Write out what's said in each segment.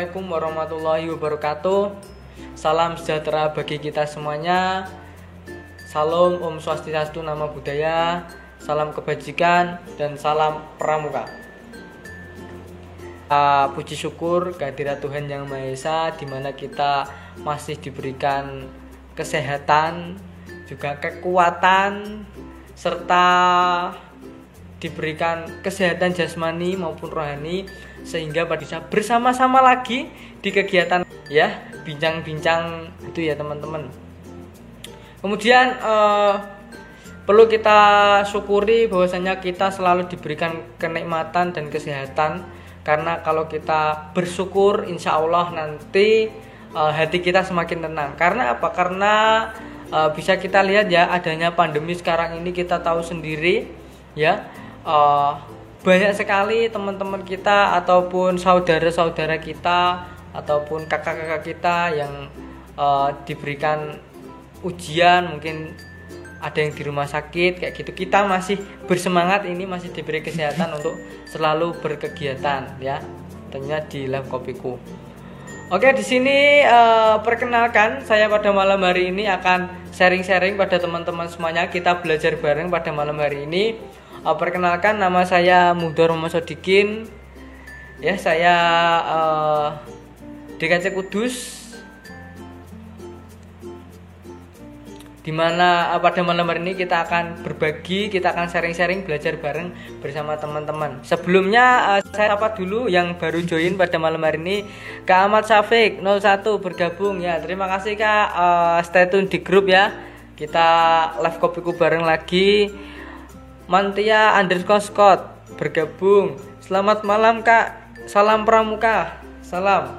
Assalamualaikum warahmatullahi wabarakatuh. Salam sejahtera bagi kita semuanya. Salam Om Swastiastu Nama Budaya. Salam kebajikan dan salam pramuka. Uh, puji syukur kehadirat Tuhan Yang Maha Esa di mana kita masih diberikan kesehatan, juga kekuatan serta diberikan kesehatan jasmani maupun rohani sehingga bisa bersama-sama lagi di kegiatan ya bincang-bincang itu ya teman-teman. Kemudian eh, perlu kita syukuri bahwasanya kita selalu diberikan kenikmatan dan kesehatan karena kalau kita bersyukur insya Allah nanti eh, hati kita semakin tenang. Karena apa? Karena eh, bisa kita lihat ya adanya pandemi sekarang ini kita tahu sendiri ya uh, banyak sekali teman-teman kita ataupun saudara-saudara kita ataupun kakak-kakak kita yang uh, diberikan ujian mungkin ada yang di rumah sakit kayak gitu. Kita masih bersemangat ini masih diberi kesehatan untuk selalu berkegiatan ya. Tentunya di lab kopiku. Oke di sini uh, perkenalkan saya pada malam hari ini akan sharing-sharing pada teman-teman semuanya. Kita belajar bareng pada malam hari ini Uh, perkenalkan nama saya Mudor Sodikin. Ya, saya uh, DKC Kudus. Di mana uh, pada malam hari ini kita akan berbagi, kita akan sharing-sharing, belajar bareng bersama teman-teman. Sebelumnya uh, saya sapa dulu yang baru join pada malam hari ini, Kak Ahmad Safik 01 bergabung ya. Terima kasih Kak, uh, stay tune di grup ya. Kita live kopiku bareng lagi Mantia underscore Scott bergabung. Selamat malam Kak. Salam Pramuka. Salam.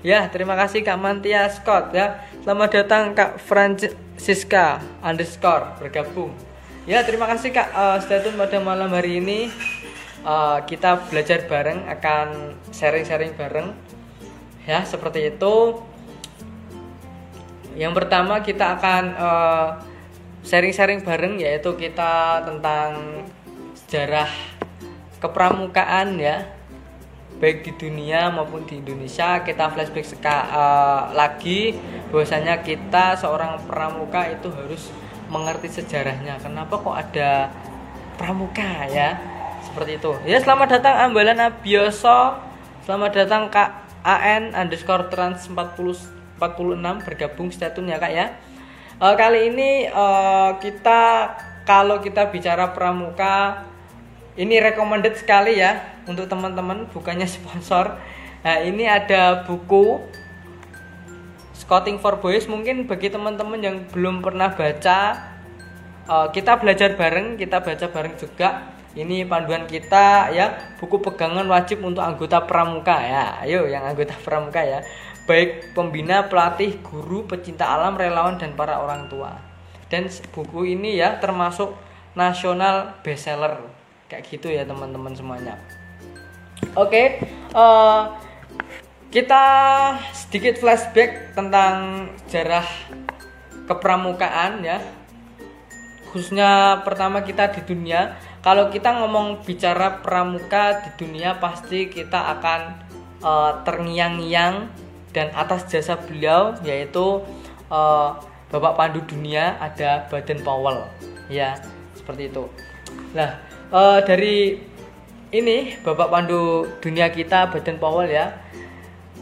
Ya, terima kasih Kak Mantia Scott ya. Selamat datang Kak Francisca underscore bergabung. Ya, terima kasih Kak. Uh, stay tune pada malam hari ini. Uh, kita belajar bareng, akan sharing-sharing bareng. Ya, seperti itu. Yang pertama kita akan uh, sharing-sharing bareng yaitu kita tentang sejarah kepramukaan ya. Baik di dunia maupun di Indonesia kita flashback seka, uh, lagi bahwasanya kita seorang pramuka itu harus mengerti sejarahnya. Kenapa kok ada pramuka ya? Seperti itu. Ya selamat datang Ambalan Abioso. Selamat datang Kak AN underscore trans 40 46 bergabung statun ya kak ya Uh, kali ini uh, kita kalau kita bicara pramuka ini recommended sekali ya untuk teman-teman bukannya sponsor. Nah, ini ada buku Scouting for Boys mungkin bagi teman-teman yang belum pernah baca uh, kita belajar bareng, kita baca bareng juga. Ini panduan kita ya, buku pegangan wajib untuk anggota pramuka ya. Ayo yang anggota pramuka ya baik pembina, pelatih, guru, pecinta alam, relawan dan para orang tua. Dan buku ini ya termasuk nasional bestseller kayak gitu ya teman-teman semuanya. Oke, okay, uh, eh, kita sedikit flashback tentang sejarah kepramukaan ya. Khususnya pertama kita di dunia. Kalau kita ngomong bicara pramuka di dunia pasti kita akan uh, terngiang-ngiang dan atas jasa beliau yaitu uh, Bapak Pandu Dunia ada Baden Powell. Ya seperti itu. Nah uh, dari ini Bapak Pandu Dunia kita Baden Powell ya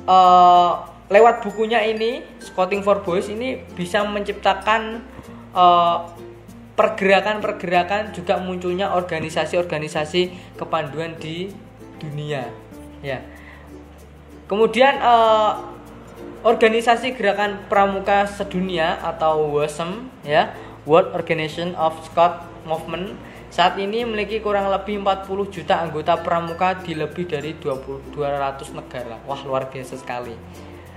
uh, lewat bukunya ini Scouting for Boys ini bisa menciptakan pergerakan-pergerakan juga munculnya organisasi-organisasi kepanduan di dunia. Ya. Kemudian uh, organisasi gerakan pramuka sedunia atau WOSM ya World Organization of Scout Movement saat ini memiliki kurang lebih 40 juta anggota pramuka di lebih dari 20, 200 negara. Wah, luar biasa sekali.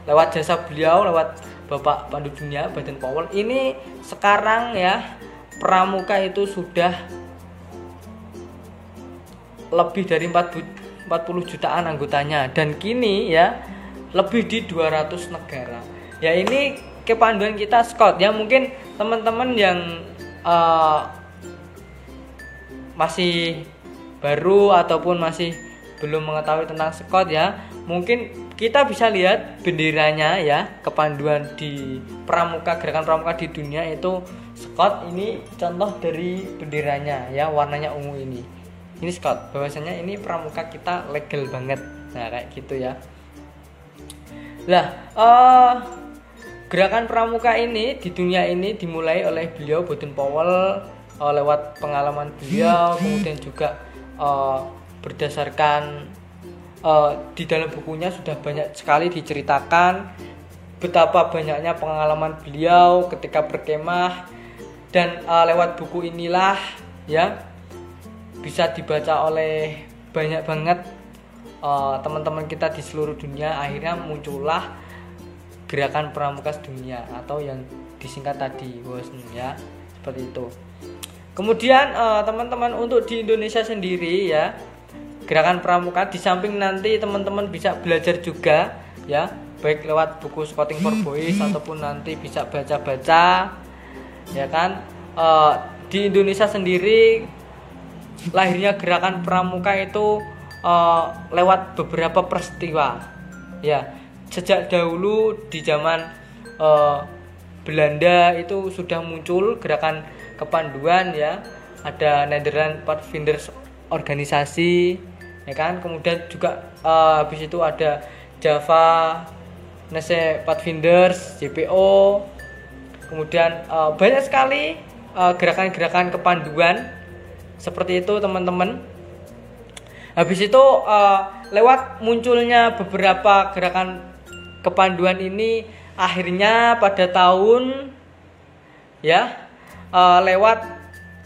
Lewat jasa beliau, lewat Bapak Pandu Dunia, Baden Powell, ini sekarang ya pramuka itu sudah lebih dari 40 jutaan anggotanya dan kini ya lebih di 200 negara. Ya ini kepanduan kita Scott. Ya mungkin teman-teman yang uh, masih baru ataupun masih belum mengetahui tentang Scott ya mungkin kita bisa lihat benderanya ya kepanduan di pramuka gerakan pramuka di dunia itu Scott. Ini contoh dari benderanya ya warnanya ungu ini. Ini Scott bahwasanya ini pramuka kita legal banget. Nah kayak gitu ya lah uh, gerakan pramuka ini di dunia ini dimulai oleh beliau Baden Powell uh, lewat pengalaman beliau kemudian juga uh, berdasarkan uh, di dalam bukunya sudah banyak sekali diceritakan betapa banyaknya pengalaman beliau ketika berkemah. Dan uh, lewat buku inilah ya bisa dibaca oleh banyak banget uh, teman-teman kita di seluruh dunia akhirnya muncullah gerakan pramukas dunia atau yang disingkat tadi WOSN ya. Seperti itu. Kemudian teman-teman uh, untuk di Indonesia sendiri ya gerakan pramuka di samping nanti teman-teman bisa belajar juga ya baik lewat buku Scouting for Boys ataupun nanti bisa baca-baca ya kan? E, di Indonesia sendiri lahirnya gerakan pramuka itu e, lewat beberapa peristiwa. Ya sejak dahulu di zaman e, Belanda itu sudah muncul gerakan kepanduan ya. Ada Netherlands Pathfinders organisasi ya kan? Kemudian juga uh, habis itu ada Java Nese Pathfinders JPO kemudian uh, banyak sekali gerakan-gerakan uh, kepanduan seperti itu teman-teman habis itu uh, lewat munculnya beberapa gerakan kepanduan ini akhirnya pada tahun ya uh, lewat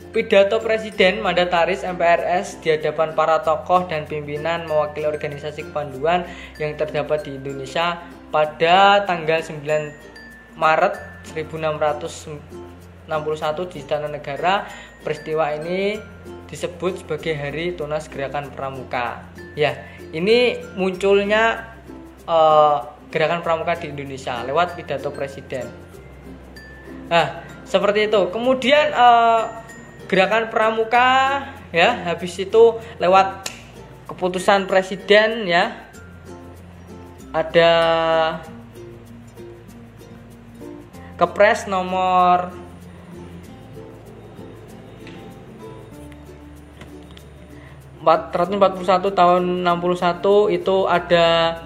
Pidato Presiden mandataris MPRS di hadapan para tokoh dan pimpinan mewakili organisasi kepanduan yang terdapat di Indonesia pada tanggal 9 Maret 1661 di Istana Negara. Peristiwa ini disebut sebagai Hari Tunas Gerakan Pramuka. Ya, ini munculnya uh, gerakan pramuka di Indonesia lewat pidato presiden. Nah, seperti itu. Kemudian uh, gerakan pramuka ya habis itu lewat keputusan presiden ya ada kepres nomor empat ratus empat puluh satu tahun enam puluh satu itu ada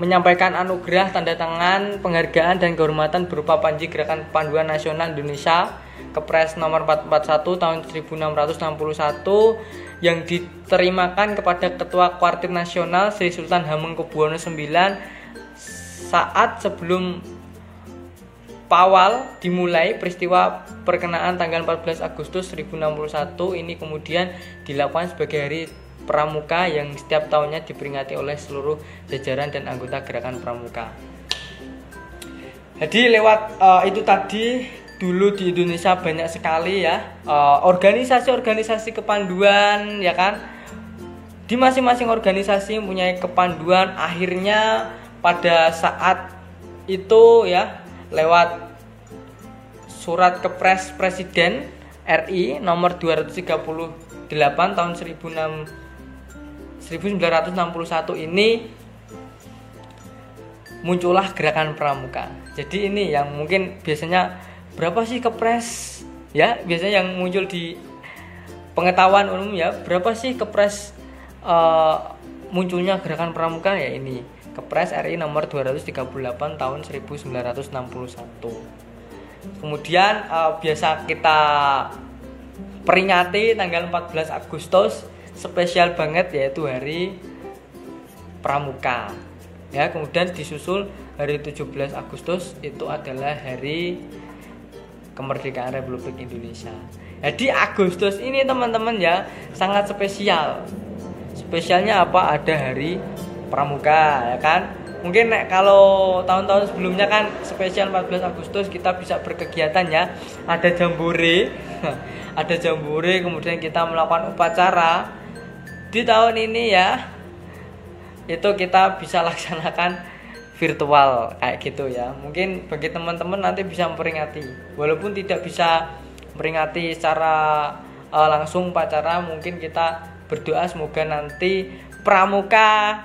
menyampaikan anugerah tanda tangan penghargaan dan kehormatan berupa Panji Gerakan Panduan Nasional Indonesia Kepres nomor 441 tahun 1661 yang diterimakan kepada Ketua Kuartir Nasional Sri Sultan Hamengkubuwono IX saat sebelum Pawal dimulai peristiwa perkenaan tanggal 14 Agustus 1061 ini kemudian dilakukan sebagai hari pramuka yang setiap tahunnya diperingati oleh seluruh jajaran dan anggota gerakan pramuka. Jadi lewat uh, itu tadi dulu di Indonesia banyak sekali ya eh, organisasi-organisasi uh, kepanduan ya kan? Di masing-masing organisasi mempunyai kepanduan. Akhirnya pada saat itu ya lewat surat kepres presiden RI nomor 238 tahun 1600 1961 ini muncullah gerakan pramuka. Jadi ini yang mungkin biasanya berapa sih kepres? Ya biasanya yang muncul di pengetahuan umum ya berapa sih kepres uh, munculnya gerakan pramuka? Ya ini kepres RI nomor 238 tahun 1961 kemudian uh, biasa kita peringati tanggal 14 Agustus spesial banget yaitu hari Pramuka. Ya, kemudian disusul hari 17 Agustus itu adalah hari kemerdekaan Republik Indonesia. Jadi Agustus ini teman-teman ya sangat spesial. Spesialnya apa? Ada hari Pramuka ya kan? Mungkin kalau tahun-tahun sebelumnya kan spesial 14 Agustus kita bisa berkegiatan ya. Ada jambore. ada jambore kemudian kita melakukan upacara di tahun ini ya itu kita bisa laksanakan virtual kayak gitu ya mungkin bagi teman-teman nanti bisa memperingati walaupun tidak bisa memperingati secara uh, langsung pacara mungkin kita berdoa semoga nanti pramuka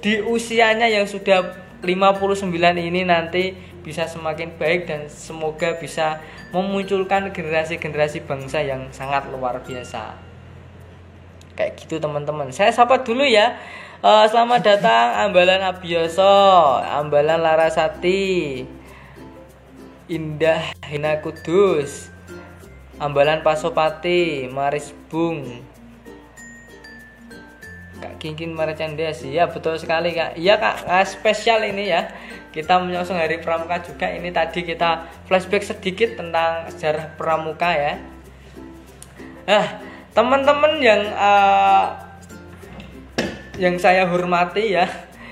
di usianya yang sudah 59 ini nanti bisa semakin baik dan semoga bisa memunculkan generasi-generasi bangsa yang sangat luar biasa. Kayak gitu teman-teman. Saya sapa dulu ya. Uh, selamat datang Ambalan Abioso, Ambalan Larasati, Indah Hina Kudus, Ambalan Pasopati, Maris Bung, Kingkin Marcandes ya betul sekali kak. Iya kak. Nah, spesial ini ya. Kita menyongsong hari pramuka juga. Ini tadi kita flashback sedikit tentang sejarah pramuka ya. Nah teman-teman yang uh, yang saya hormati ya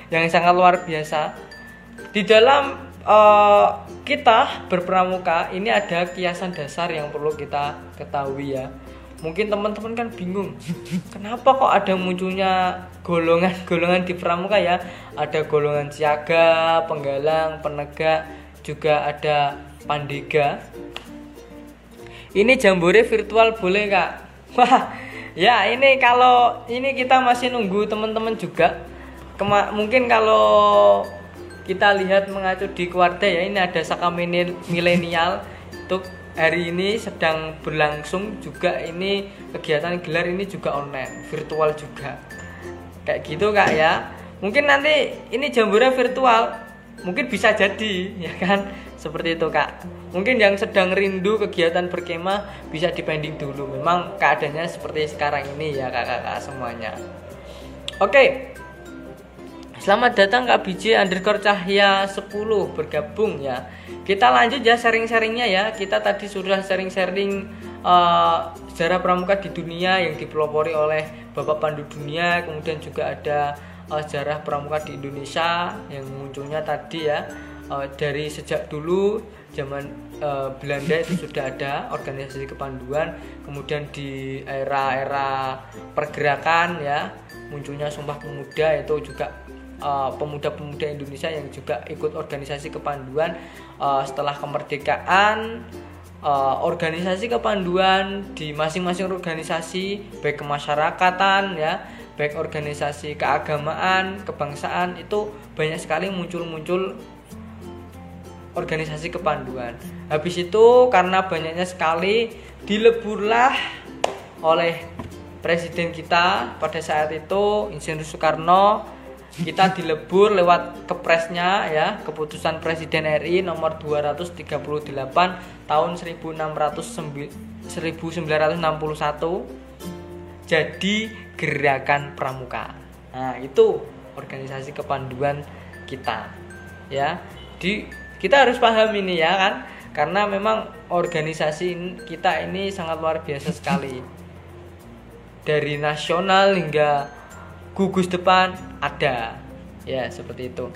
yang sangat luar biasa. Di dalam uh, kita berpramuka ini ada kiasan dasar yang perlu kita ketahui ya mungkin teman-teman kan bingung kenapa kok ada munculnya golongan-golongan di pramuka ya? Ada golongan siaga penggalang penegak juga ada pandega. Ini jambore virtual boleh kak? Wah ya ini kalau ini kita masih nunggu teman-teman juga. Kema mungkin kalau kita lihat mengacu di keluarga ya ini ada saka milenial. Untuk hari ini sedang berlangsung juga ini kegiatan gelar ini juga online virtual juga. Kayak gitu kak ya. Mungkin nanti ini jamboree virtual mungkin bisa jadi ya kan? Seperti itu kak. Mungkin yang sedang rindu kegiatan berkemah bisa dipending dulu. Memang keadaannya seperti sekarang ini ya kakak-kakak semuanya. Oke Selamat datang Kak BJ underscore Cahya 10 bergabung ya. Kita lanjut ya sharing-sharingnya ya. Kita tadi sudah sharing-sharing uh, sejarah pramuka di dunia yang dipelopori oleh Bapak Pandu Dunia. Kemudian juga ada uh, sejarah pramuka di Indonesia yang munculnya tadi ya. Uh, Dari sejak dulu zaman uh, Belanda itu sudah ada organisasi kepanduan. Kemudian di era-era pergerakan ya munculnya Sumpah Pemuda itu juga Eh, pemuda-pemuda uh, Indonesia yang juga ikut organisasi kepanduan uh, setelah kemerdekaan uh, organisasi kepanduan di masing-masing organisasi baik kemasyarakatan ya baik organisasi keagamaan kebangsaan itu banyak sekali muncul-muncul organisasi kepanduan. Habis itu karena banyaknya sekali dileburlah oleh presiden kita pada saat itu Insinyur Soekarno kita dilebur lewat kepresnya ya keputusan Presiden RI nomor 238 tahun 1961 jadi gerakan pramuka. Nah itu organisasi kepanduan kita ya. Di kita harus paham ini ya kan? Karena memang organisasi kita ini sangat luar biasa sekali. Dari nasional hingga gugus depan ada. Ya seperti itu.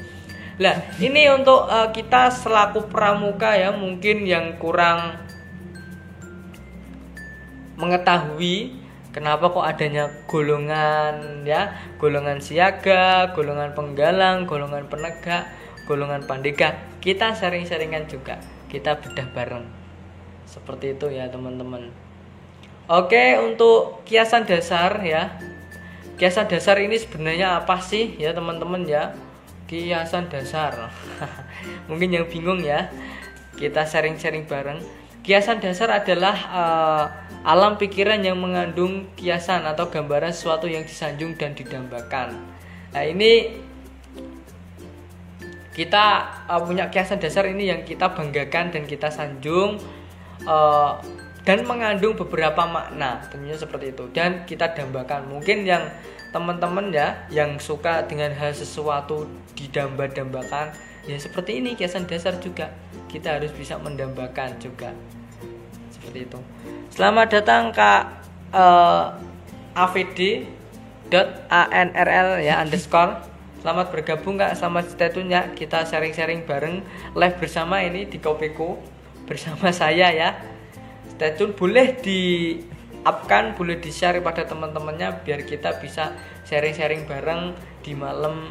Lah ini untuk uh, kita selaku pramuka ya mungkin yang kurang mengetahui kenapa kok adanya golongan ya golongan siaga golongan penggalang golongan penegak golongan pandega. Kita sering-seringan juga. Kita bedah bareng. Seperti itu ya teman-teman. Oke untuk kiasan dasar ya kiasan dasar ini sebenarnya apa sih? Ya teman-teman ya. Kiasan dasar. Mungkin yang bingung ya. Kita sharing-sharing bareng. Kiasan dasar adalah uh, alam pikiran yang mengandung kiasan atau gambaran sesuatu yang disanjung dan didambakan. Nah ini kita uh, punya kiasan dasar ini yang kita banggakan dan kita sanjung uh, dan mengandung beberapa makna tentunya seperti itu. Dan kita dambakan mungkin yang teman-teman ya yang suka dengan hal sesuatu didamba-dambakan ya seperti ini kiasan dasar juga. Kita harus bisa mendambakan juga. Seperti itu. Selamat datang kak uh, eh, avd anrl ya underscore. Selamat bergabung kak selamat stay kita sharing-sharing bareng live bersama ini di Kopeko bersama saya ya stay boleh di upkan boleh di share pada teman-temannya biar kita bisa sharing-sharing bareng di malam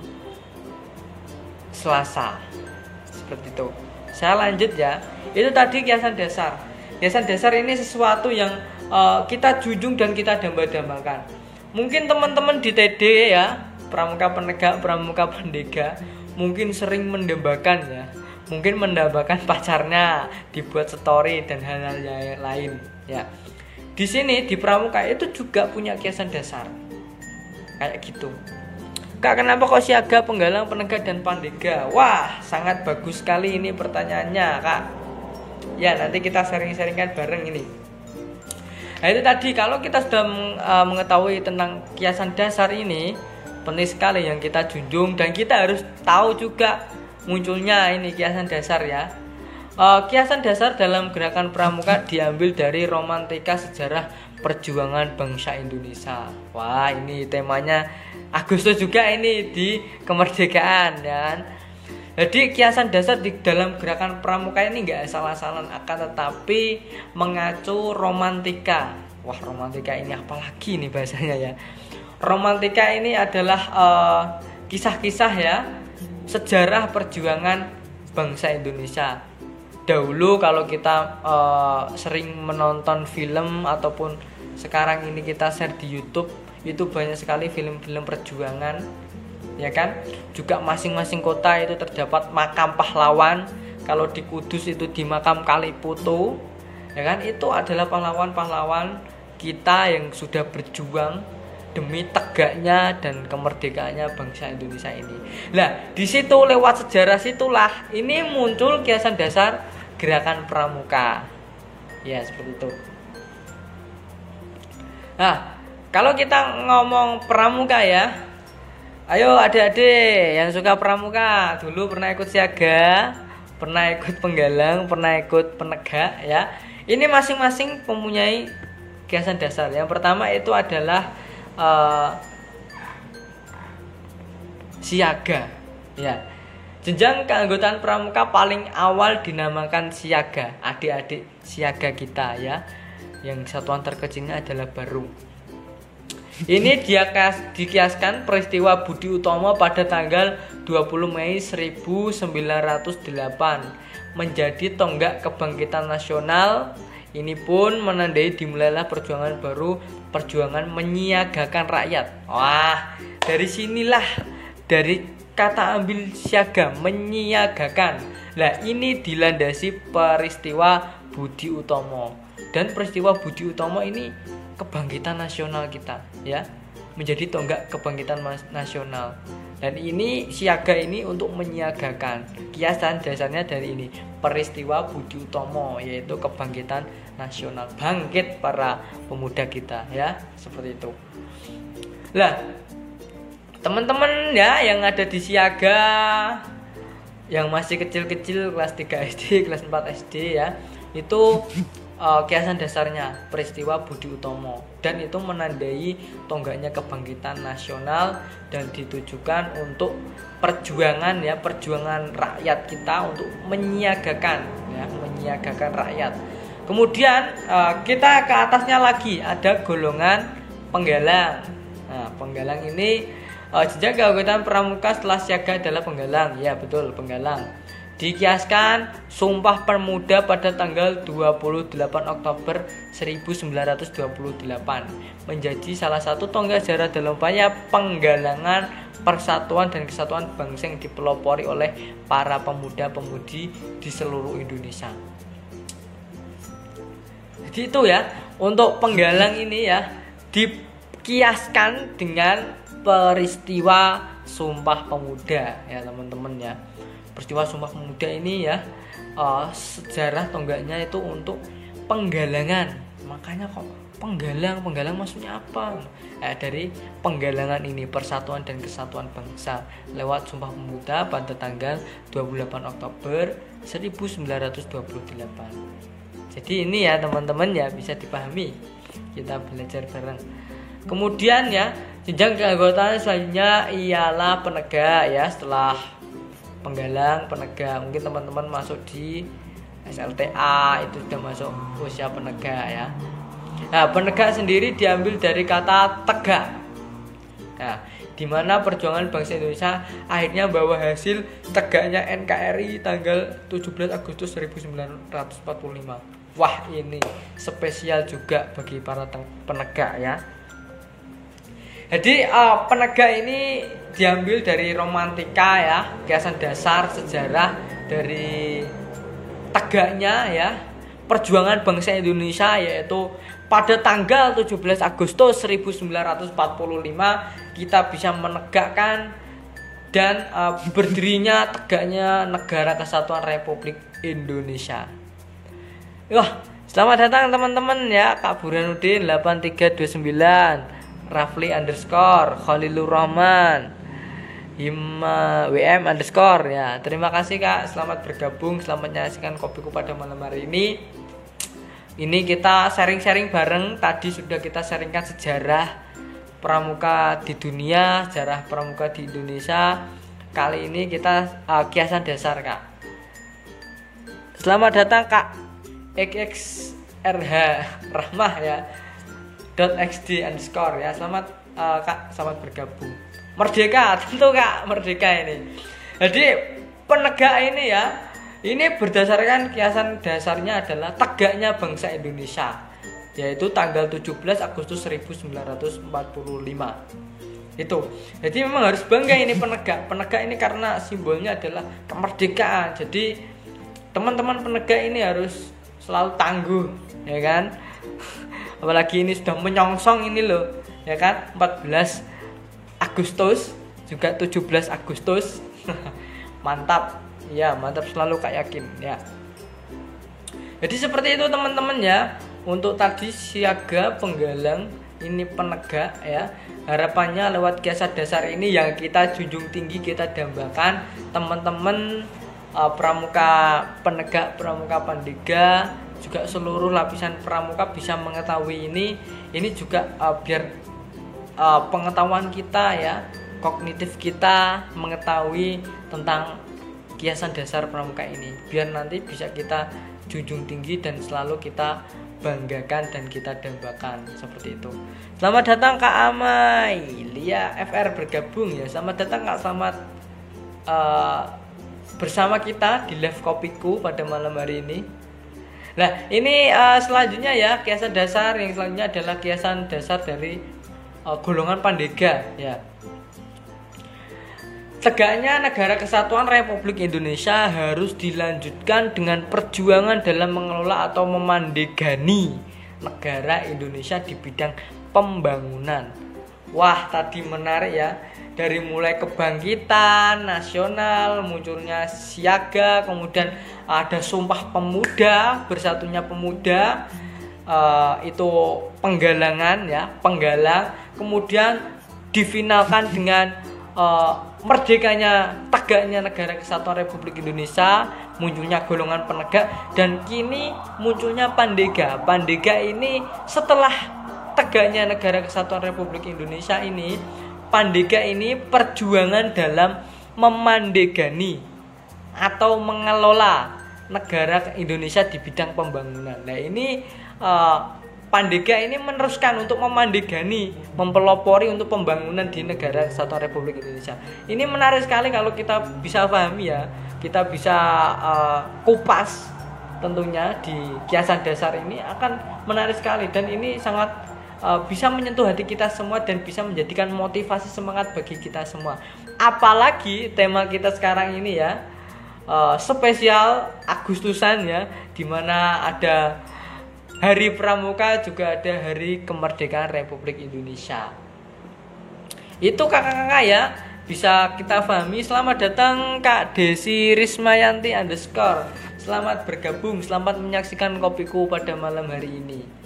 Selasa. Seperti itu. Saya lanjut ya. Itu tadi kiasan dasar. Kiasan dasar ini sesuatu yang uh, kita junjung dan kita damba-dambakan mungkin teman-teman di TD ya pramuka penegak pramuka pendega mungkin sering mendambakan ya mungkin mendambakan pacarnya dibuat story dan hal-hal yang lain ya. Di sini di pramuka itu juga punya kiasan dasar. Kayak gitu. Kak kenapa kok siaga penggalang penegak dan pandega? Wah sangat bagus sekali ini pertanyaannya kak. Ya nanti kita sharing-sharingkan bareng ini. Nah itu tadi kalau kita sudah uh, mengetahui tentang kiasan dasar ini penting sekali yang kita junjung dan kita harus tahu juga munculnya ini kiasan dasar ya. Uh, kiasan dasar dalam gerakan pramuka diambil dari romantika sejarah perjuangan bangsa Indonesia. Wah, ini temanya Agustus juga ini di kemerdekaan dan jadi kiasan dasar di dalam gerakan pramuka ini nggak salah-salah akan tetapi mengacu romantika. Wah, romantika ini apalagi nih bahasanya ya romantika ini adalah uh, kisah-kisah ya sejarah perjuangan bangsa Indonesia. Dahulu kalau kita uh, sering menonton film ataupun sekarang ini kita share di YouTube itu banyak sekali film-film perjuangan ya kan? Juga masing-masing kota itu terdapat makam pahlawan. Kalau di Kudus itu di makam Kaliputu ya kan? Itu adalah pahlawan-pahlawan kita yang sudah berjuang demi tegaknya dan kemerdekaannya bangsa Indonesia ini. Nah, di situ lewat sejarah situlah ini muncul kiasan dasar gerakan pramuka. Ya, seperti itu. Nah, kalau kita ngomong pramuka ya, ayo adik-adik yang suka pramuka, dulu pernah ikut siaga, pernah ikut penggalang, pernah ikut penegak ya. Ini masing-masing mempunyai kiasan dasar. Yang pertama itu adalah uh, siaga. Ya. Jenjang keanggotaan pramuka paling awal dinamakan siaga. Adik-adik siaga kita ya. Yang satuan terkecilnya adalah baru. Ini dia dikiaskan peristiwa Budi Utomo pada tanggal 20 Mei 1908 menjadi tonggak kebangkitan nasional ini pun menandai dimulailah perjuangan baru perjuangan menyiagakan rakyat. Wah, dari sinilah dari kata ambil siaga menyiagakan. Nah, ini dilandasi peristiwa Budi Utomo. Dan peristiwa Budi Utomo ini kebangkitan nasional kita, ya. Menjadi tonggak kebangkitan nasional. Dan ini siaga ini untuk menyiagakan. Kiasan dasarnya dari ini, peristiwa Budi Utomo yaitu kebangkitan nasional. Bangkit para pemuda kita ya. Seperti itu. Lah teman-teman ya yang ada di siaga yang masih kecil-kecil kelas 3 SD kelas 4 SD ya. Itu uh, kiasan dasarnya peristiwa Budi Utomo dan itu menandai tonggaknya kebangkitan nasional dan ditujukan untuk perjuangan ya perjuangan rakyat kita untuk menyiagakan ya menyiagakan rakyat Kemudian uh, kita ke atasnya lagi ada golongan penggalang. Nah, penggalang ini uh, jejak keanggotaan pramuka setelah siaga adalah penggalang. Ya, betul, penggalang. Dikiaskan Sumpah Pemuda pada tanggal 28 Oktober 1928 menjadi salah satu tonggak sejarah dalam upaya penggalangan persatuan dan kesatuan bangsa yang dipelopori oleh para pemuda-pemudi di seluruh Indonesia. Jadi itu ya untuk penggalang ini ya dikiaskan dengan peristiwa Sumpah Pemuda ya teman-teman ya. Peristiwa Sumpah Pemuda ini ya uh, sejarah tonggaknya itu untuk penggalangan. Makanya kok penggalang? Penggalang maksudnya apa? Eh, dari penggalangan ini persatuan dan kesatuan bangsa lewat sumpah pemuda pada tanggal 28 Oktober 1928 jadi ini ya teman-teman ya bisa dipahami. Kita belajar bareng kemudian ya jenjang keanggotaan selanjutnya ialah penegak ya setelah penggalang penegak. Mungkin teman-teman masuk di SLTA itu sudah masuk usia penegak ya. Nah penegak sendiri diambil dari kata tegak. Nah di mana perjuangan bangsa Indonesia akhirnya bawa hasil tegaknya NKRI tanggal 17 Agustus 1945 Wah ini spesial juga bagi para penegak ya Jadi uh, penegak ini diambil dari romantika ya, kiasan dasar sejarah dari tegaknya ya perjuangan bangsa Indonesia yaitu pada tanggal 17 Agustus 1945 kita bisa menegakkan dan uh, berdirinya tegaknya negara kesatuan Republik Indonesia. Wah, selamat datang teman-teman ya Kak Burhanuddin 8329 Rafli underscore Khalilur Rahman. Hima WM underscore ya. Terima kasih kak. Selamat bergabung selamat menyaksikan kopiku pada malam hari ini. Ini kita sharing-sharing bareng. Tadi sudah kita sharingkan sejarah pramuka di dunia sejarah pramuka di Indonesia. Kali ini kita uh, kiasan dasar kak. Selamat datang kak XXRH Rahmah ya xd underscore ya. Selamat uh, kak. Selamat bergabung. Merdeka tentu kak. Merdeka ini. Jadi penegak ini ya ini berdasarkan kiasan dasarnya adalah tegaknya bangsa Indonesia yaitu tanggal 17 Agustus 1945 itu. Jadi memang harus bangga ini penegak. Penegak ini karena simbolnya adalah kemerdekaan. Jadi teman-teman penegak ini harus selalu tangguh ya kan apalagi ini sudah menyongsong ini loh ya kan? 14 Agustus juga 17 Agustus. Mantap. Ya mantap selalu kak yakin ya. Jadi seperti itu teman-teman ya. Untuk tadi siaga penggalang ini penegak ya. Harapannya lewat kiasan dasar ini yang kita junjung tinggi kita dambakan. Teman-teman uh, pramuka penegak pramuka pandega juga seluruh lapisan pramuka bisa mengetahui ini ini juga uh, biar uh, pengetahuan kita ya kognitif kita mengetahui tentang kiasan dasar pramuka ini biar nanti bisa kita junjung tinggi dan selalu kita banggakan dan kita dambakan seperti itu. Selamat datang Kak Amai, Lia FR bergabung ya. Selamat datang Kak Selamat uh, bersama kita di live kopiku pada malam hari ini. Nah, ini uh, selanjutnya ya kiasan dasar yang selanjutnya adalah kiasan dasar dari uh, golongan Pandega ya. Tegaknya negara kesatuan Republik Indonesia harus dilanjutkan dengan perjuangan dalam mengelola atau memandegani negara Indonesia di bidang pembangunan. Wah, tadi menarik ya dari mulai kebangkitan nasional munculnya siaga kemudian ada sumpah pemuda bersatunya pemuda uh, itu penggalangan ya penggalang. Kemudian difinalkan dengan uh, merdekanya tegaknya negara kesatuan Republik Indonesia munculnya golongan penegak dan kini munculnya Pandega. Pandega ini setelah tegaknya negara kesatuan Republik Indonesia ini Pandega ini perjuangan dalam memandegani atau mengelola negara Indonesia di bidang pembangunan. Nah ini uh, Pandega ini meneruskan untuk memandegani, mempelopori untuk pembangunan di negara Kesatuan Republik Indonesia. Ini menarik sekali kalau kita bisa pahami ya, kita bisa uh, kupas tentunya di kiasan dasar ini akan menarik sekali dan ini sangat uh, bisa menyentuh hati kita semua dan bisa menjadikan motivasi semangat bagi kita semua. Apalagi tema kita sekarang ini ya uh, spesial Agustusan ya, di mana ada Hari Pramuka juga ada Hari Kemerdekaan Republik Indonesia. Itu kakak-kakak ya bisa kita pahami. Selamat datang Kak Desi Rismayanti underscore. Selamat bergabung, selamat menyaksikan kopiku pada malam hari ini.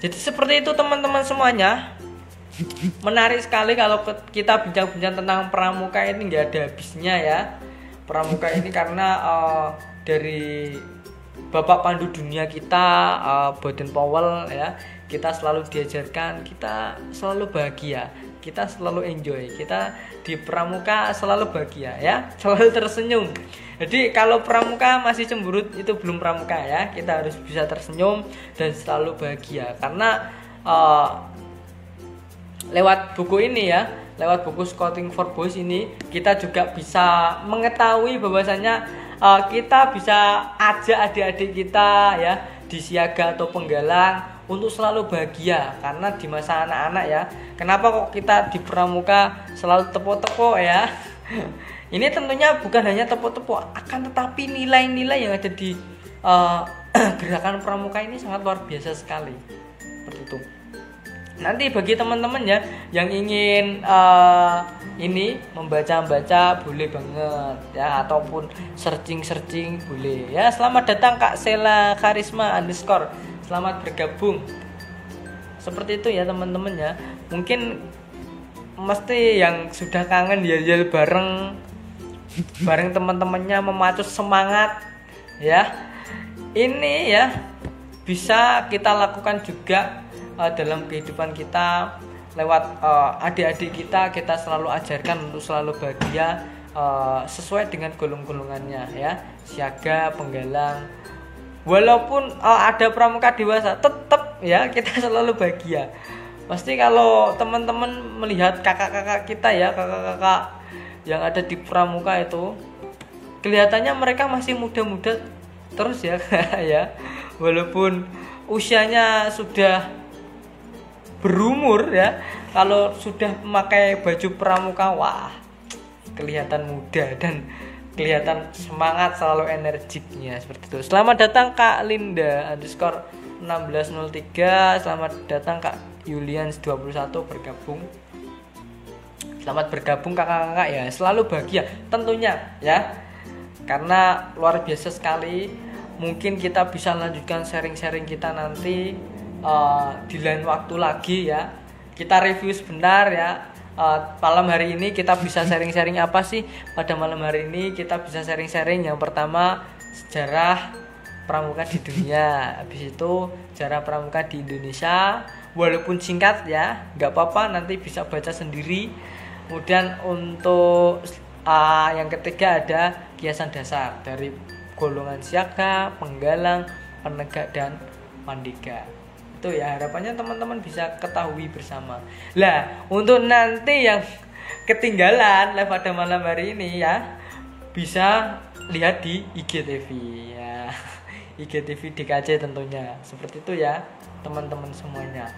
Jadi seperti itu teman-teman semuanya. Menarik sekali kalau kita bincang-bincang tentang pramuka ini nggak ada habisnya ya. Pramuka ini karena uh, dari Bapak Pandu Dunia kita, uh, Boden Powell ya, kita selalu diajarkan kita selalu bahagia kita selalu enjoy. Kita di pramuka selalu bahagia ya. Selalu tersenyum. Jadi kalau pramuka masih cemberut itu belum pramuka ya. Kita harus bisa tersenyum dan selalu bahagia. Karena uh, lewat buku ini ya lewat buku Scouting for Boys ini kita juga bisa mengetahui bahwasanya uh, kita bisa ajak adik-adik kita ya di siaga atau penggalang untuk selalu bahagia karena di masa anak-anak ya kenapa kok kita di pramuka selalu tepuk-tepuk ya? Ini tentunya bukan hanya tepuk-tepuk akan tetapi nilai-nilai yang ada di uh, gerakan pramuka ini sangat luar biasa sekali. Seperti itu. Nanti bagi teman-teman ya yang ingin uh, ini membaca-baca boleh banget ya ataupun searching-searching boleh. Ya selamat datang Kak Sela Karisma underscore selamat bergabung. Seperti itu ya teman-teman ya. Mungkin mesti yang sudah kangen ya ya bareng bareng teman-temannya memacu semangat ya. Ini ya bisa kita lakukan juga uh, dalam kehidupan kita lewat uh, adik-adik kita kita selalu ajarkan untuk selalu bahagia uh, sesuai dengan golong-golongannya ya. Siaga penggalang walaupun uh, ada pramuka dewasa tetap ya kita selalu bahagia. Pasti kalau teman-teman melihat kakak-kakak kita ya kakak-kakak yang ada di pramuka itu kelihatannya mereka masih muda-muda terus ya ya. Walaupun usianya sudah berumur ya kalau sudah memakai baju pramuka wah kelihatan muda dan kelihatan semangat selalu energiknya seperti itu. Selamat datang kak Linda underscore 1603 selamat datang kak Yulians 21 bergabung. Selamat bergabung kakak-kakak ya. Selalu bahagia tentunya ya. Karena luar biasa sekali. Mungkin kita bisa lanjutkan sharing-sharing kita nanti uh, di lain waktu lagi ya. Kita review sebentar ya uh, malam hari ini kita bisa sharing-sharing apa sih? Pada malam hari ini kita bisa sharing-sharing. Yang pertama sejarah pramuka di dunia. Habis itu sejarah pramuka di Indonesia. Walaupun singkat ya nggak apa-apa nanti bisa baca sendiri. Kemudian untuk uh, yang ketiga ada kiasan dasar dari golongan siaga, penggalang, penegak dan mandika itu ya. Harapannya teman-teman bisa ketahui bersama. Lah untuk nanti yang ketinggalan live pada malam hari ini ya bisa lihat di IGTV ya IGTV DKC tentunya. Seperti itu ya teman-teman semuanya.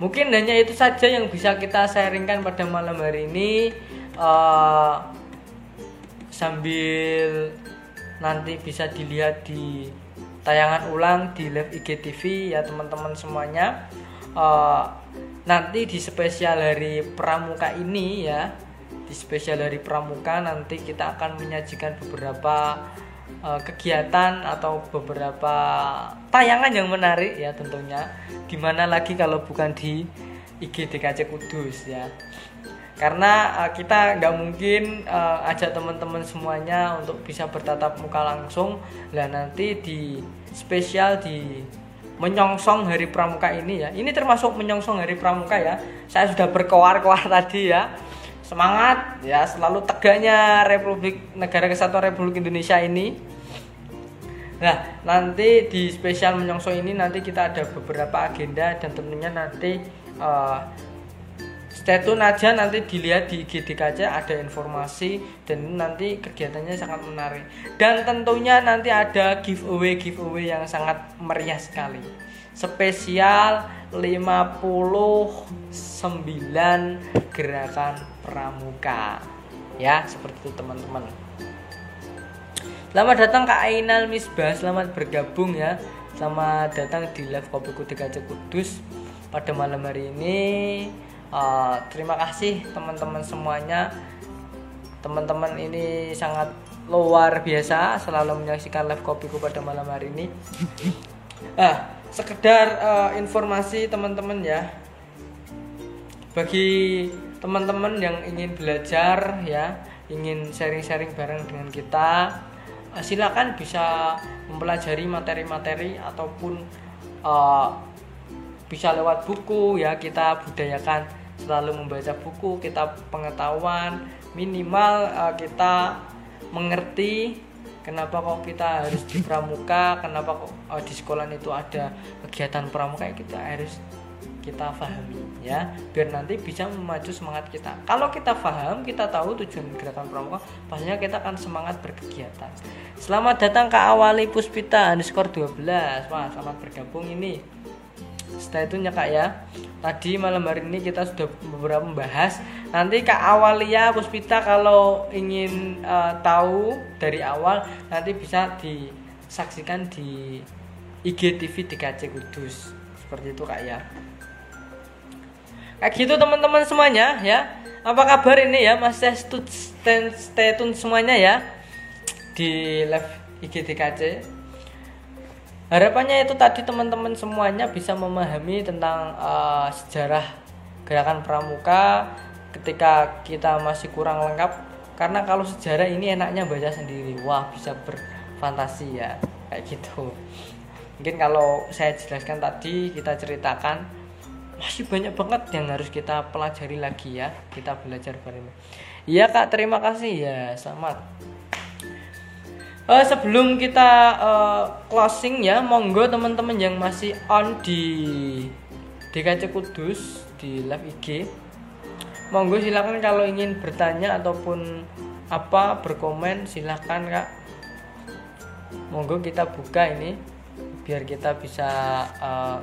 Mungkin hanya itu saja yang bisa kita sharingkan pada malam hari ini. Uh, sambil nanti bisa dilihat di tayangan ulang di live IGTV ya teman-teman semuanya. Uh, nanti di spesial hari pramuka ini ya di spesial hari pramuka nanti kita akan menyajikan beberapa uh, kegiatan atau beberapa tayangan yang menarik ya tentunya. Gimana lagi kalau bukan di IGDKC Kudus ya karena uh, kita nggak mungkin uh, ajak teman-teman semuanya untuk bisa bertatap muka langsung. Lah nanti di spesial di menyongsong hari pramuka ini ya. Ini termasuk menyongsong hari pramuka ya. Saya sudah berkoar-koar tadi ya. Semangat ya selalu tegaknya Republik Negara Kesatuan Republik Indonesia ini. Nah nanti di spesial menyongsong ini nanti kita ada beberapa agenda dan tentunya nanti uh, stay tune aja nanti dilihat di GDKC ada informasi dan nanti kegiatannya sangat menarik. Dan tentunya nanti ada giveaway giveaway yang sangat meriah sekali. Spesial 59 gerakan pramuka. Ya seperti itu teman-teman. Selamat datang Kak Ainal Misbah, selamat bergabung ya. Selamat datang di live Kopi DKC Kudus pada malam hari ini uh, terima kasih teman-teman semuanya. Teman-teman ini sangat luar biasa selalu menyaksikan live kopiku pada malam hari ini. Ah sekedar uh, informasi teman-teman ya. Bagi teman-teman yang ingin belajar ya ingin sharing-sharing bareng dengan kita uh, silakan bisa mempelajari materi-materi ataupun uh, bisa lewat buku ya kita budayakan selalu membaca buku kita pengetahuan minimal uh, kita mengerti kenapa kok kita harus di pramuka kenapa kok uh, di sekolah itu ada kegiatan pramuka ya kita harus kita pahami ya. Biar nanti bisa memacu semangat kita. Kalau kita paham kita tahu tujuan gerakan pramuka pastinya kita akan semangat berkegiatan. Selamat datang ke awali puspita underscore 12 wah selamat bergabung ini setelah itu kak ya. Tadi malam hari ini kita sudah beberapa membahas. Nanti kak Awalia Puspita kalau ingin uh, tahu dari awal nanti bisa disaksikan di IGTV DKC Kudus. Seperti itu kak ya. Kayak gitu teman-teman semuanya ya. Apa kabar ini ya? Mas stay tune semuanya ya di live IGTKC harapannya itu tadi teman-teman semuanya bisa memahami tentang uh, sejarah gerakan pramuka ketika kita masih kurang lengkap. Karena kalau sejarah ini enaknya baca sendiri. Wah bisa berfantasi ya kayak gitu. Mungkin kalau saya jelaskan tadi kita ceritakan masih banyak banget yang harus kita pelajari lagi ya kita belajar bareng. Iya kak terima kasih. Ya selamat uh, sebelum kita uh, closing ya monggo teman-teman yang masih on di DKC Kudus di live IG monggo silakan kalau ingin bertanya ataupun apa berkomen silakan kak. Monggo kita buka ini biar kita bisa uh,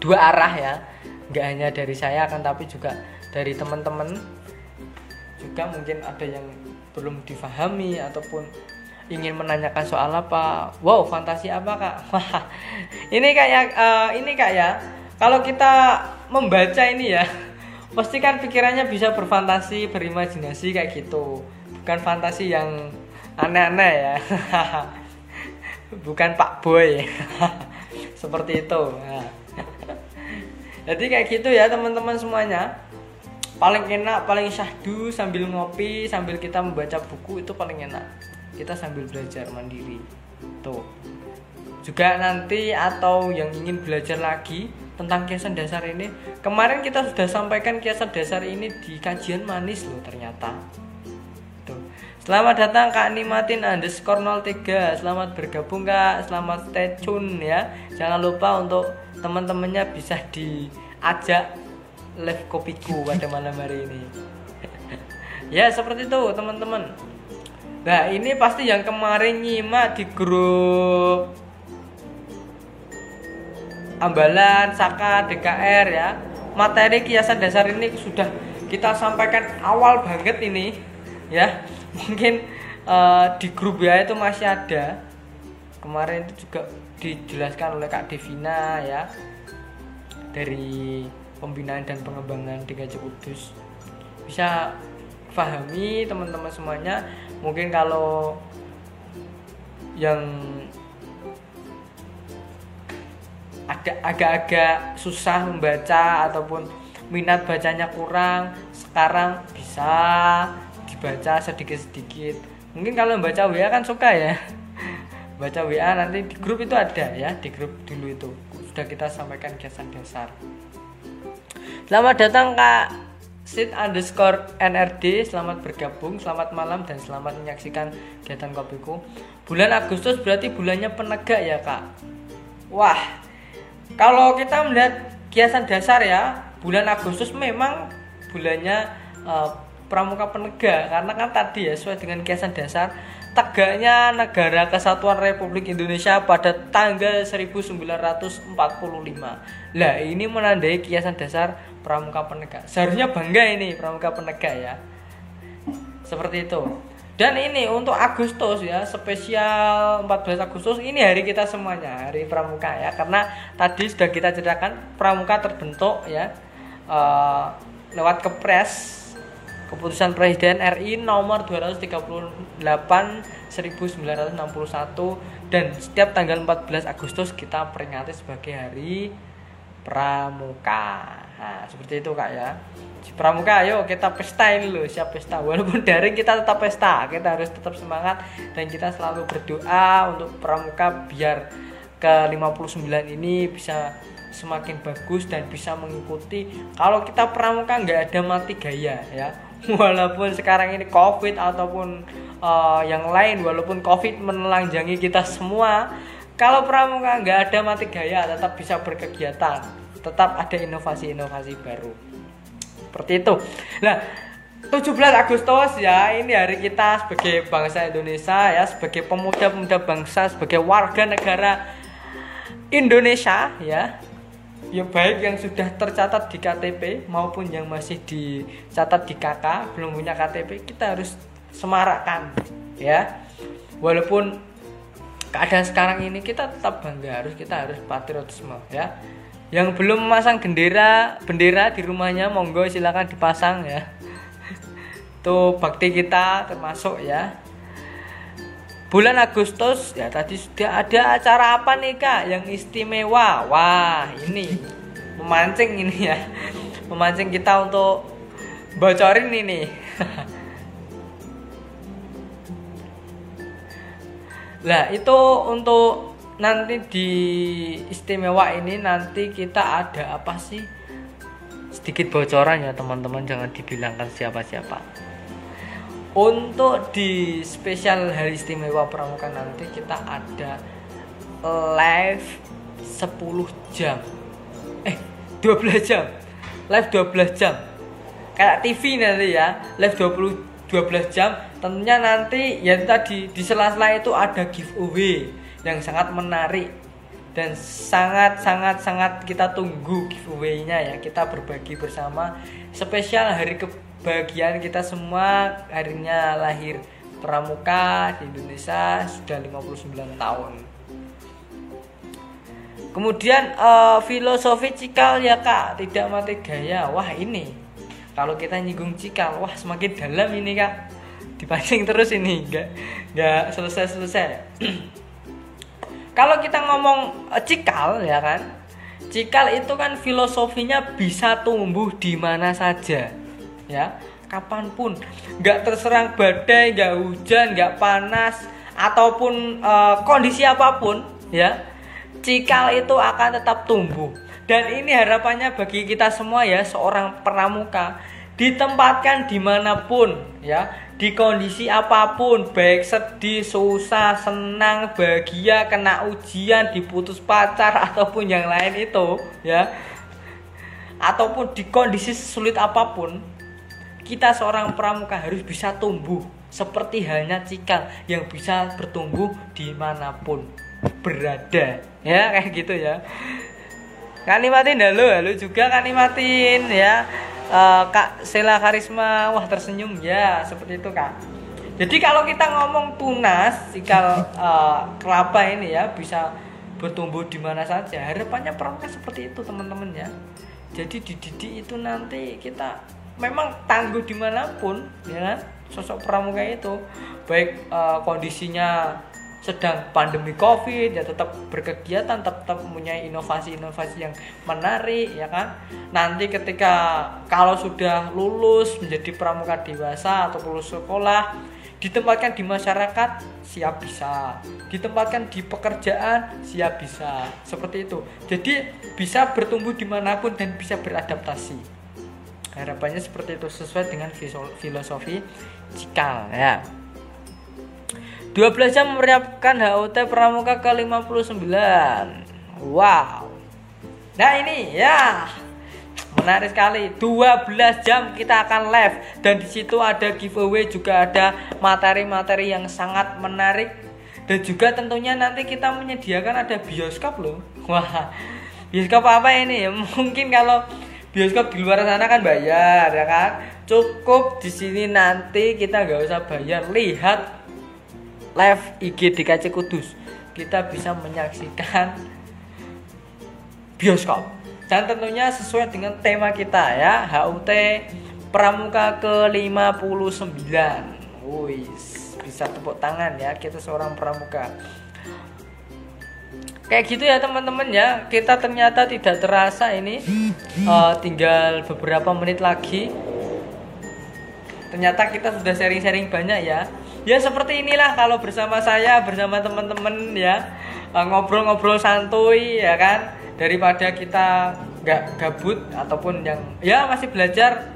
dua arah ya. Nggak hanya dari saya akan tapi juga dari teman-teman. Juga mungkin ada yang belum difahami ataupun ingin menanyakan soal apa. Wow fantasi apa kak? Ini kayak uh, ini kak ya. Kalau kita membaca ini ya pasti kan pikirannya bisa berfantasi berimajinasi kayak gitu. Bukan fantasi yang aneh-aneh ya. Bukan pak boy. Seperti itu. Nah. Jadi kayak gitu ya teman-teman semuanya. Paling enak paling syahdu sambil ngopi sambil kita membaca buku itu paling enak kita sambil belajar mandiri. Tuh. Juga nanti atau yang ingin belajar lagi tentang kiasan dasar ini kemarin kita sudah sampaikan kiasan dasar ini di kajian manis loh ternyata. Tuh. Selamat datang Kak Nimatin underscore 03 Selamat bergabung Kak. Selamat stay tune ya. Jangan lupa untuk teman-temannya bisa diajak live kopiku pada malam hari ini. Ya seperti itu teman-teman nah ini pasti yang kemarin nyimak di grup Ambalan, Saka, DKR ya. Materi kiasan dasar ini sudah kita sampaikan awal banget ini ya. Mungkin uh, di grup ya itu masih ada. Kemarin itu juga dijelaskan oleh Kak Devina ya dari pembinaan dan pengembangan DKJ Kudus. Bisa pahami teman-teman semuanya mungkin kalau yang agak-agak susah membaca ataupun minat bacanya kurang sekarang bisa dibaca sedikit-sedikit. Mungkin kalau membaca WA kan suka ya. Baca WA nanti di grup itu ada ya di grup dulu itu. Sudah kita sampaikan kiasan dasar. Selamat datang kak sit underscore NRD selamat bergabung selamat malam dan selamat menyaksikan kegiatan kopiku. Bulan Agustus berarti bulannya penegak ya kak? Wah kalau kita melihat kiasan dasar ya bulan Agustus memang bulannya uh, pramuka penegak. Karena kan tadi ya sesuai dengan kiasan dasar tegaknya negara kesatuan Republik Indonesia pada tanggal 1945. Lah, ini menandai kiasan dasar pramuka penegak. Seharusnya bangga ini pramuka penegak ya. Seperti itu. Dan ini untuk Agustus ya, spesial 14 Agustus ini hari kita semuanya, hari pramuka ya. Karena tadi sudah kita ceritakan pramuka terbentuk ya uh, lewat kepres Keputusan Presiden RI nomor 238 1961 dan setiap tanggal 14 Agustus kita peringati sebagai hari Pramuka. Nah, seperti itu Kak ya. Di Pramuka ayo kita pesta ini loh, siap pesta. Walaupun daring kita tetap pesta, kita harus tetap semangat dan kita selalu berdoa untuk Pramuka biar ke 59 ini bisa semakin bagus dan bisa mengikuti kalau kita pramuka nggak ada mati gaya ya walaupun sekarang ini covid ataupun uh, yang lain walaupun covid menelanjangi kita semua kalau pramuka nggak ada mati gaya tetap bisa berkegiatan. Tetap ada inovasi-inovasi baru. Seperti itu. Nah 17 Agustus ya ini hari kita sebagai bangsa Indonesia ya sebagai pemuda-pemuda bangsa sebagai warga negara Indonesia ya ya baik yang sudah tercatat di KTP maupun yang masih dicatat di KK belum punya KTP kita harus semarakkan ya. Walaupun keadaan sekarang ini kita tetap bangga harus kita harus patriotisme ya. Yang belum memasang bendera bendera di rumahnya monggo silakan dipasang ya. Itu bakti kita termasuk ya bulan Agustus ya tadi sudah ada acara apa nih kak? Yang istimewa. Wah ini memancing ini ya. Memancing kita untuk bocorin ini lah itu untuk nanti di istimewa ini nanti kita ada apa sih? Sedikit bocoran ya teman-teman. Jangan dibilangkan siapa-siapa untuk di spesial hari istimewa pramuka nanti kita ada live 10 jam. Eh 12 jam. Live 12 jam. Kayak TV nanti ya live 20 12 jam. Tentunya nanti ya tadi di sela-sela itu ada giveaway yang sangat menarik dan sangat sangat sangat kita tunggu giveaway-nya ya. Kita berbagi bersama. Spesial hari ke bagian kita semua harinya lahir pramuka di Indonesia sudah 59 tahun. Kemudian uh, filosofi cikal ya kak tidak mati gaya. Wah ini kalau kita nyinggung cikal, wah semakin dalam ini kak. Dipancing terus ini, nggak nggak selesai selesai. kalau kita ngomong uh, cikal ya kan, cikal itu kan filosofinya bisa tumbuh di mana saja ya kapan pun. Nggak terserang badai nggak hujan nggak panas ataupun uh, kondisi apa pun ya cikal itu akan tetap tumbuh. Dan ini harapannya bagi kita semua ya seorang pramuka. Ditempatkan di mana pun ya di kondisi apa pun baik sedih susah senang bahagia kena ujian diputus pacar ataupun yang lain itu ya ataupun di kondisi sulit apa pun kita seorang pramuka harus bisa tumbuh seperti halnya cikal yang bisa bertumbuh di mana pun berada. Ya kayak gitu ya. Kak Nimatin halo halo juga Kak Nimatin ya. Uh, Kak Sela Karisma wah tersenyum. Ya seperti itu Kak. Jadi kalau kita ngomong tunas cikal uh, kelapa ini ya bisa bertumbuh di mana saja harapannya pramuka seperti itu teman-teman ya. Jadi dididik itu nanti kita memang tangguh di mana pun ya kan? Sosok pramuka itu baik uh, kondisinya sedang pandemi covid ya tetap berkegiatan tetap, tetap mempunyai inovasi-inovasi yang menarik ya kan? Nanti ketika kalau sudah lulus menjadi pramuka dewasa atau lulus sekolah ditempatkan di masyarakat siap bisa. Ditempatkan di pekerjaan siap bisa. Seperti itu. Jadi bisa bertumbuh di mana pun dan bisa beradaptasi harapannya seperti itu sesuai dengan filosofi cikal ya. 12 jam mempersiapkan HUT Pramuka ke 59 wow. Nah ini ya. Menarik sekali. 12 jam kita akan live. Dan di situ ada giveaway juga ada materi-materi yang sangat menarik. Dan juga tentunya nanti kita menyediakan ada bioskop loh. Wah bioskop apa ini? Mungkin kalau bioskop di luar sana kan bayar ya kan? Cukup di sini nanti kita nggak usah bayar. Lihat live IG DKC Kudus. Kita bisa menyaksikan bioskop. Dan tentunya sesuai dengan tema kita ya. HUT Pramuka ke 59 Wis bisa tepuk tangan ya. Kita seorang pramuka kayak gitu ya teman-teman ya. Kita ternyata tidak terasa ini uh, tinggal beberapa menit lagi. Ternyata kita sudah sharing-sharing banyak ya. Ya seperti inilah kalau bersama saya bersama teman-teman ya. Eh, ngobrol-ngobrol santuy ya kan? Daripada kita nggak gabut ataupun yang ya masih belajar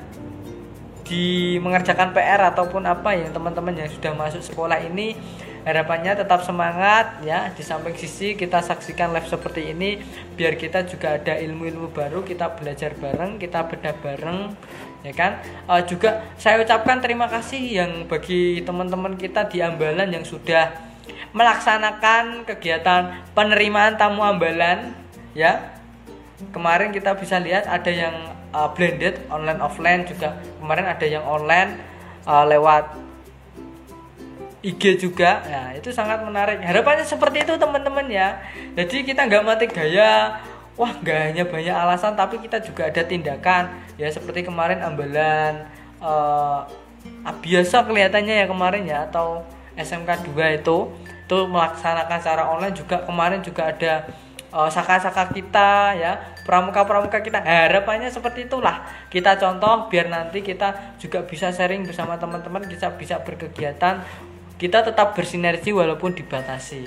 di mengerjakan PR ataupun apa yang teman-teman yang sudah masuk sekolah ini harapannya tetap semangat ya. Di samping sisi kita saksikan live seperti ini biar kita juga ada ilmu-ilmu baru kita belajar bareng kita beda bareng ya kan? Uh, juga saya ucapkan terima kasih yang bagi teman-teman kita di Ambalan yang sudah melaksanakan kegiatan penerimaan tamu Ambalan ya. Kemarin kita bisa lihat ada yang uh, blended online offline. Juga kemarin ada yang online uh, lewat IG juga. Ya itu sangat menarik. Harapannya seperti itu teman-teman ya. Jadi kita nggak mati gaya. Wah nggak hanya banyak alasan tapi kita juga ada tindakan. Ya seperti kemarin ambalan uh, biasa kelihatannya ya kemarin ya atau SMK 2 itu itu melaksanakan secara online juga. Kemarin juga ada uh, saka-saka kita ya pramuka-pramuka kita. Harapannya seperti itulah. Kita contoh biar nanti kita juga bisa sharing bersama teman-teman kita bisa berkegiatan kita tetap bersinergi walaupun dibatasi.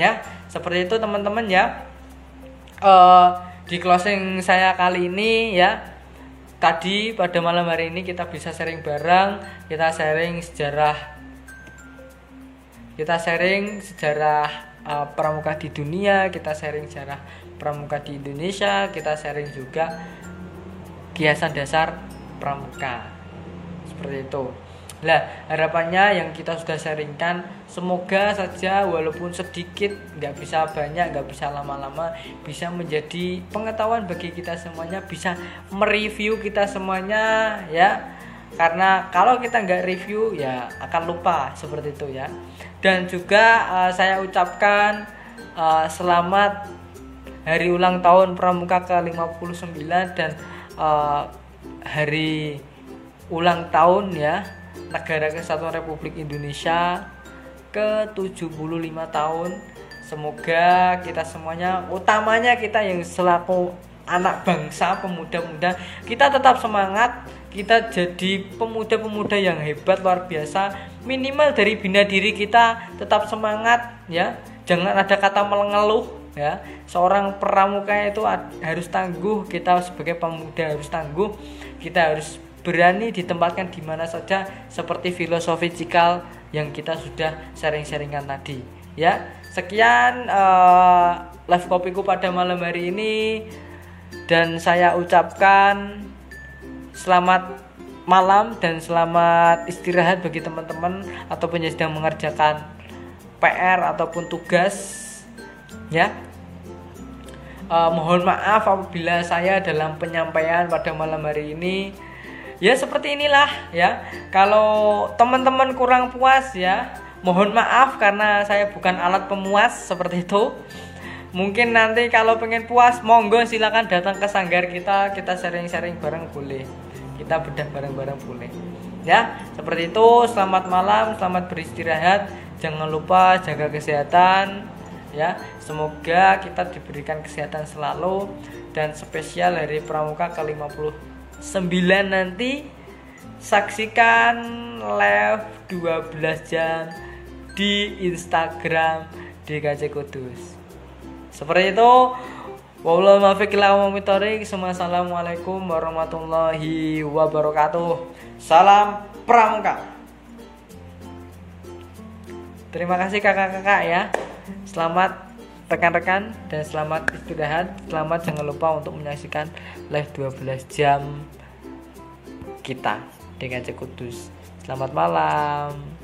Ya seperti itu teman-teman ya. Uh, di closing saya kali ini ya tadi pada malam hari ini kita bisa sharing bareng kita sharing sejarah kita sharing sejarah uh, pramuka di dunia kita sharing sejarah pramuka di Indonesia kita sharing juga kiasan dasar pramuka. Seperti itu Nah, harapannya yang kita sudah sharingkan semoga saja walaupun sedikit, nggak bisa banyak, nggak bisa lama-lama, bisa menjadi pengetahuan bagi kita semuanya, bisa mereview kita semuanya ya. Karena kalau kita nggak review ya akan lupa seperti itu ya. Dan juga uh, saya ucapkan uh, selamat hari ulang tahun Pramuka ke-59 dan uh, hari ulang tahun ya Negara Kesatuan Republik Indonesia ke 75 tahun. Semoga kita semuanya, utamanya kita yang selaku anak bangsa, pemuda-muda, kita tetap semangat, kita jadi pemuda-pemuda yang hebat luar biasa. Minimal dari bina diri kita tetap semangat ya. Jangan ada kata mengeluh ya. Seorang pramuka itu harus tangguh, kita sebagai pemuda harus tangguh, kita harus berani ditempatkan di mana saja seperti filosofi cikal yang kita sudah sharing-sharingkan tadi ya. Sekian uh, live kopiku pada malam hari ini dan saya ucapkan selamat malam dan selamat istirahat bagi teman-teman ataupun yang sedang mengerjakan PR ataupun tugas ya. Uh, mohon maaf apabila saya dalam penyampaian pada malam hari ini ya seperti inilah ya. Kalau teman-teman kurang puas ya mohon maaf karena saya bukan alat pemuas seperti itu. Mungkin nanti kalau pengen puas monggo silakan datang ke sanggar kita kita sharing-sharing bareng boleh. Kita bedah bareng-bareng boleh. Ya seperti itu. Selamat malam selamat beristirahat. Jangan lupa jaga kesehatan ya. Semoga kita diberikan kesehatan selalu dan spesial hari pramuka ke 50 9 nanti saksikan live 12 jam di Instagram DKC Kudus. Seperti itu. Wassalamualaikum warahmatullahi wabarakatuh. Salam pramuka. Terima kasih kakak-kakak ya. Selamat rekan-rekan dan selamat istirahat. Selamat jangan lupa untuk menyaksikan live 12 jam kita dengan Cekudus selamat malam